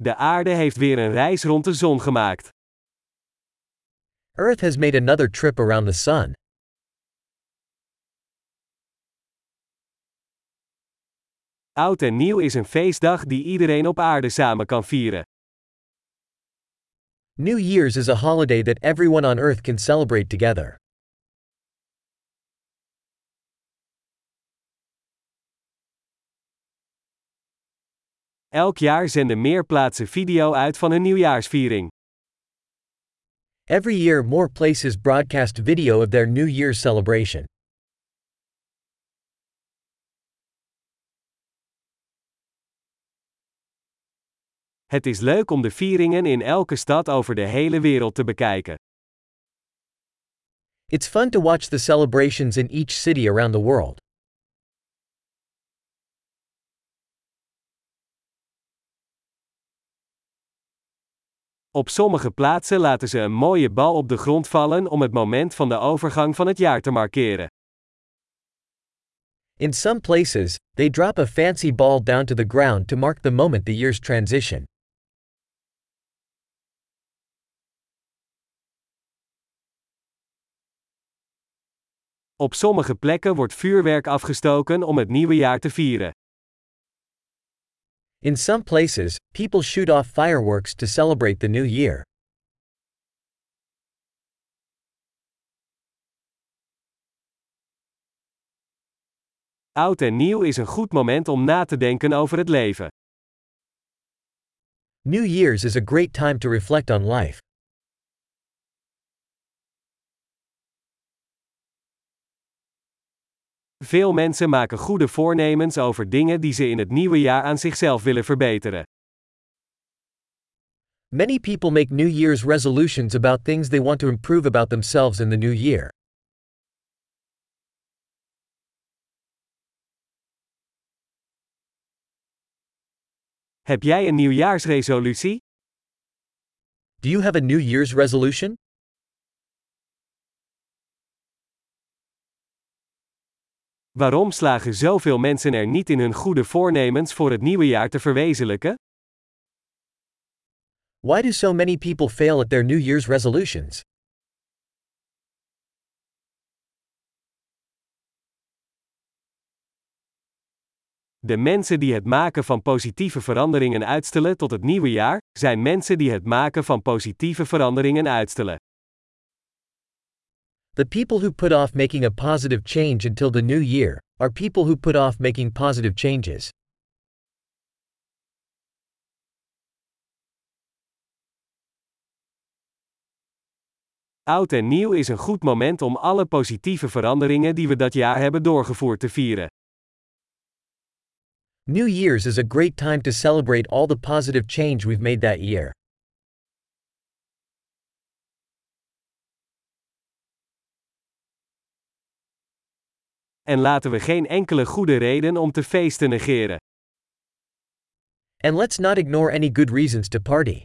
De aarde heeft weer een reis rond de zon gemaakt. Earth has made another trip around the sun. Oud en nieuw is een feestdag die iedereen op aarde samen kan vieren. New Year's is a holiday that everyone on Earth can celebrate together. Elk jaar zenden meer plaatsen video uit van hun nieuwjaarsviering. Every year, more places broadcast video of their New Year's celebration. Het is leuk om de vieringen in elke stad over de hele wereld te bekijken. It's fun to watch the celebrations in each city around the world. Op sommige plaatsen laten ze een mooie bal op de grond vallen om het moment van de overgang van het jaar te markeren. In some places, they drop a fancy ball down to the ground to mark the moment the year's transition. Op sommige plekken wordt vuurwerk afgestoken om het nieuwe jaar te vieren. In some places, people shoot off fireworks to celebrate the new year. Oud en nieuw is een goed moment om na te denken over het leven. New Year's is a great time to reflect on life. Veel mensen maken goede voornemens over dingen die ze in het nieuwe jaar aan zichzelf willen verbeteren. Many people make New Year's resolutions about things they want to improve about themselves in the new year. Heb jij een nieuwjaarsresolutie? Do you have a New Year's resolution? Waarom slagen zoveel mensen er niet in hun goede voornemens voor het nieuwe jaar te verwezenlijken? Why do so many people fail at their New Year's resolutions? De mensen die het maken van positieve veranderingen uitstellen tot het nieuwe jaar, zijn mensen die het maken van positieve veranderingen uitstellen. The people who put off making a positive change until the new year are people who put off making positive changes. Oud en nieuw is een goed moment om alle positieve veranderingen die we dat jaar hebben doorgevoerd te vieren. New Year's is a great time to celebrate all the positive change we've made that year. En laten we geen enkele goede reden om te feesten negeren. And let's not ignore any good reasons to party.